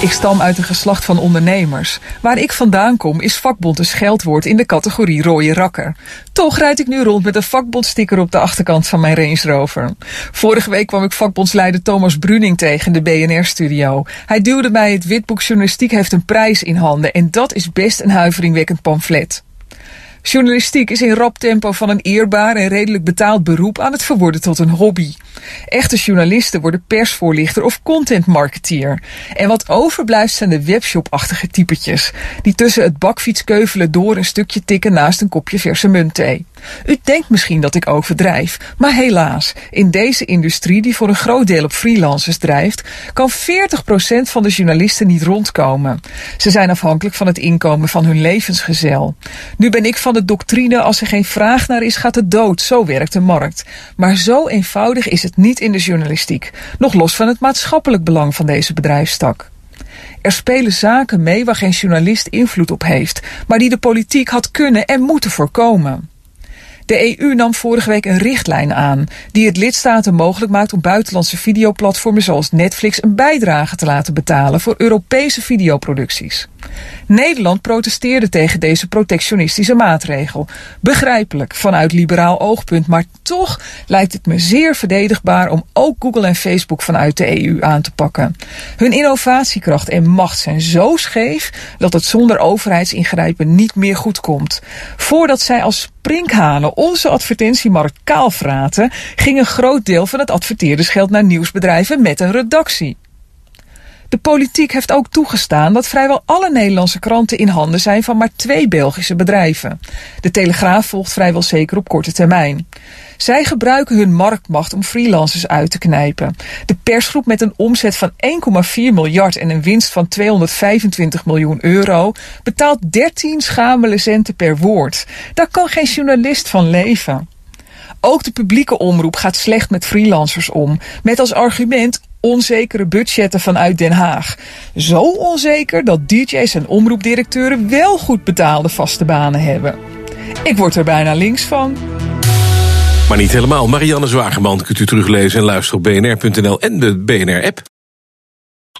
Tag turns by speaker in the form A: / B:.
A: Ik stam uit een geslacht van ondernemers. Waar ik vandaan kom is vakbond een scheldwoord in de categorie rode rakker. Toch rijd ik nu rond met een vakbondsticker op de achterkant van mijn Range Rover. Vorige week kwam ik vakbondsleider Thomas Bruning tegen in de BNR-studio. Hij duwde mij het witboek Journalistiek heeft een prijs in handen en dat is best een huiveringwekkend pamflet. Journalistiek is in rap tempo van een eerbaar en redelijk betaald beroep aan het verworden tot een hobby. Echte journalisten worden persvoorlichter of contentmarketeer. En wat overblijft zijn de webshop-achtige typetjes, die tussen het bakfietskeuvelen door een stukje tikken naast een kopje verse muntthee. U denkt misschien dat ik overdrijf, maar helaas, in deze industrie die voor een groot deel op freelancers drijft, kan 40% van de journalisten niet rondkomen. Ze zijn afhankelijk van het inkomen van hun levensgezel. Nu ben ik van de doctrine als er geen vraag naar is, gaat het dood. Zo werkt de markt. Maar zo eenvoudig is het niet in de journalistiek, nog los van het maatschappelijk belang van deze bedrijfstak. Er spelen zaken mee waar geen journalist invloed op heeft, maar die de politiek had kunnen en moeten voorkomen. De EU nam vorige week een richtlijn aan die het lidstaten mogelijk maakt om buitenlandse videoplatformen zoals Netflix een bijdrage te laten betalen voor Europese videoproducties. Nederland protesteerde tegen deze protectionistische maatregel. Begrijpelijk vanuit liberaal oogpunt, maar toch lijkt het me zeer verdedigbaar om ook Google en Facebook vanuit de EU aan te pakken. Hun innovatiekracht en macht zijn zo scheef dat het zonder overheidsingrijpen niet meer goed komt. Voordat zij als sprinkhanen onze advertentiemarkt kaalvraten, ging een groot deel van het adverteerdersgeld naar nieuwsbedrijven met een redactie. De politiek heeft ook toegestaan dat vrijwel alle Nederlandse kranten in handen zijn van maar twee Belgische bedrijven. De Telegraaf volgt vrijwel zeker op korte termijn. Zij gebruiken hun marktmacht om freelancers uit te knijpen. De persgroep met een omzet van 1,4 miljard en een winst van 225 miljoen euro betaalt 13 schamele centen per woord. Daar kan geen journalist van leven. Ook de publieke omroep gaat slecht met freelancers om, met als argument onzekere budgetten vanuit Den Haag. Zo onzeker dat DJ's en omroepdirecteuren wel goed betaalde vaste banen hebben. Ik word er bijna links van.
B: Maar niet helemaal. Marianne Zwageman kunt u teruglezen en luisteren op bnr.nl en de BNR-app.